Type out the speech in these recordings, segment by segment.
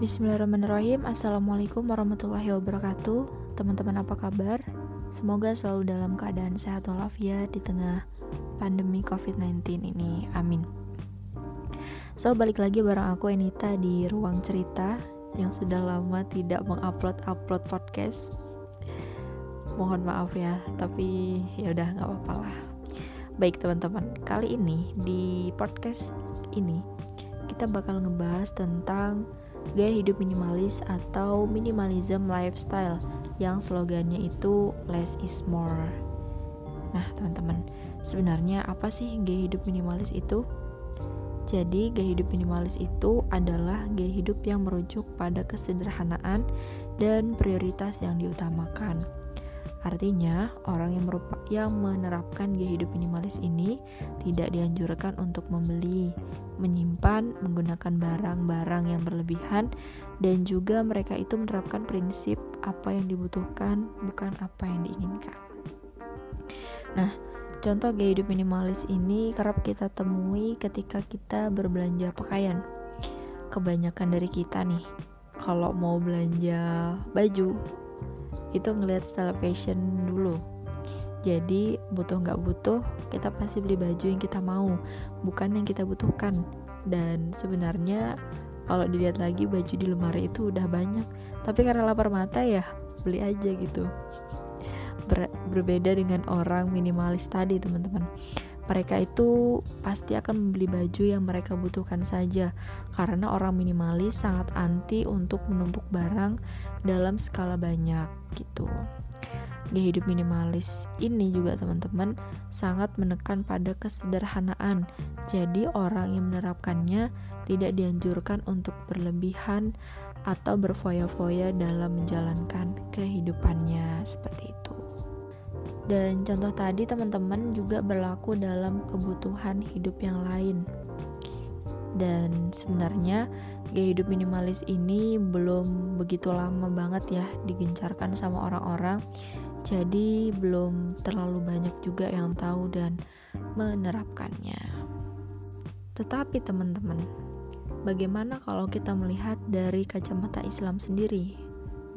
Bismillahirrahmanirrahim. Assalamualaikum warahmatullahi wabarakatuh. Teman-teman apa kabar? Semoga selalu dalam keadaan sehat walafiat di tengah pandemi COVID-19 ini. Amin. So balik lagi bareng aku Enita di ruang cerita Yang sudah lama tidak mengupload-upload podcast. Mohon maaf ya Tapi ya udah nggak apa-apa lah. Baik teman-teman Kali ini di podcast ini Kita bakal ngebahas tentang gaya hidup minimalis atau minimalism lifestyle yang slogannya itu less is more. Nah, teman-teman, sebenarnya apa sih gaya hidup minimalis itu? Jadi, gaya hidup minimalis itu adalah gaya hidup yang merujuk pada kesederhanaan dan prioritas yang diutamakan. Artinya, orang yang, merupa, yang menerapkan gaya hidup minimalis ini tidak dianjurkan untuk membeli, menyimpan, menggunakan barang-barang yang berlebihan, dan juga mereka itu menerapkan prinsip apa yang dibutuhkan, bukan apa yang diinginkan. Nah, contoh gaya hidup minimalis ini kerap kita temui ketika kita berbelanja pakaian. Kebanyakan dari kita nih, kalau mau belanja baju, itu ngelihat style fashion dulu. Jadi butuh nggak butuh kita pasti beli baju yang kita mau bukan yang kita butuhkan. Dan sebenarnya kalau dilihat lagi baju di lemari itu udah banyak. Tapi karena lapar mata ya beli aja gitu. Ber berbeda dengan orang minimalis tadi teman-teman mereka itu pasti akan membeli baju yang mereka butuhkan saja karena orang minimalis sangat anti untuk menumpuk barang dalam skala banyak gitu. Gaya hidup minimalis ini juga teman-teman sangat menekan pada kesederhanaan. Jadi orang yang menerapkannya tidak dianjurkan untuk berlebihan atau berfoya-foya dalam menjalankan kehidupannya seperti itu. Dan contoh tadi teman-teman juga berlaku dalam kebutuhan hidup yang lain. Dan sebenarnya gaya hidup minimalis ini belum begitu lama banget ya digencarkan sama orang-orang. Jadi belum terlalu banyak juga yang tahu dan menerapkannya. Tetapi teman-teman, bagaimana kalau kita melihat dari kacamata Islam sendiri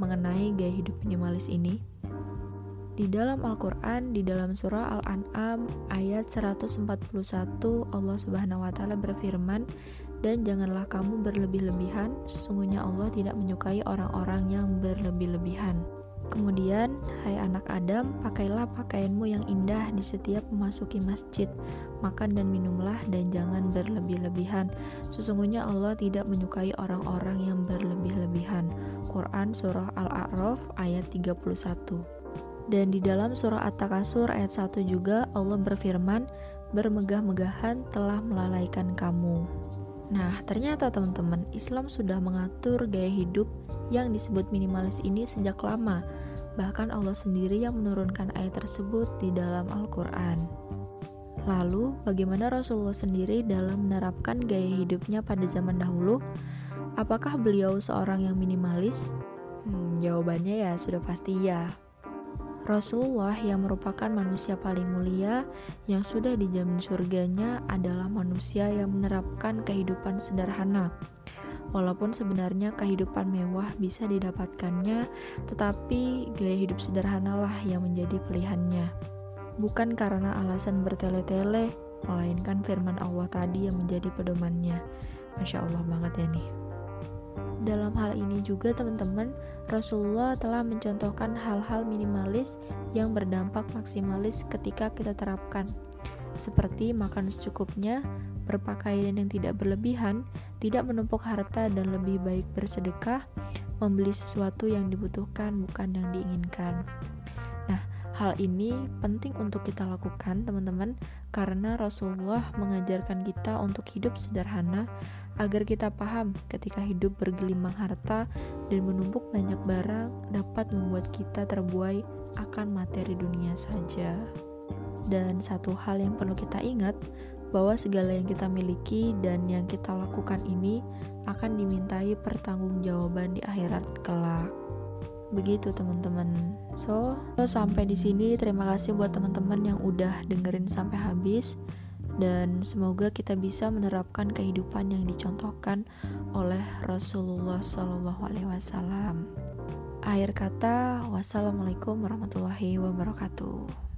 mengenai gaya hidup minimalis ini? Di dalam Al-Quran, di dalam surah Al-An'am ayat 141 Allah Subhanahu wa taala berfirman, "Dan janganlah kamu berlebih-lebihan, sesungguhnya Allah tidak menyukai orang-orang yang berlebih-lebihan." Kemudian, hai anak Adam, pakailah pakaianmu yang indah di setiap memasuki masjid. Makan dan minumlah dan jangan berlebih-lebihan. Sesungguhnya Allah tidak menyukai orang-orang yang berlebih-lebihan. Quran Surah Al-A'raf ayat 31 dan di dalam surah At-Takasur ayat 1 juga Allah berfirman, bermegah-megahan telah melalaikan kamu. Nah, ternyata teman-teman, Islam sudah mengatur gaya hidup yang disebut minimalis ini sejak lama. Bahkan Allah sendiri yang menurunkan ayat tersebut di dalam Al-Quran. Lalu, bagaimana Rasulullah sendiri dalam menerapkan gaya hidupnya pada zaman dahulu? Apakah beliau seorang yang minimalis? Hmm, jawabannya ya sudah pasti ya. Rasulullah yang merupakan manusia paling mulia yang sudah dijamin surganya adalah manusia yang menerapkan kehidupan sederhana. Walaupun sebenarnya kehidupan mewah bisa didapatkannya, tetapi gaya hidup sederhanalah yang menjadi pilihannya. Bukan karena alasan bertele-tele, melainkan firman Allah tadi yang menjadi pedomannya. Masya Allah banget ya nih. Dalam hal ini juga teman-teman, Rasulullah telah mencontohkan hal-hal minimalis yang berdampak maksimalis ketika kita terapkan. Seperti makan secukupnya, berpakaian yang tidak berlebihan, tidak menumpuk harta dan lebih baik bersedekah, membeli sesuatu yang dibutuhkan bukan yang diinginkan. Hal ini penting untuk kita lakukan, teman-teman, karena Rasulullah mengajarkan kita untuk hidup sederhana agar kita paham ketika hidup bergelimang harta dan menumpuk banyak barang dapat membuat kita terbuai akan materi dunia saja. Dan satu hal yang perlu kita ingat bahwa segala yang kita miliki dan yang kita lakukan ini akan dimintai pertanggungjawaban di akhirat kelak. Begitu teman-teman. So, so sampai di sini terima kasih buat teman-teman yang udah dengerin sampai habis. dan semoga kita bisa menerapkan kehidupan yang dicontohkan oleh Rasulullah Shallallahu Alaihi Wasallam. Akhir kata, wassalamualaikum warahmatullahi wabarakatuh.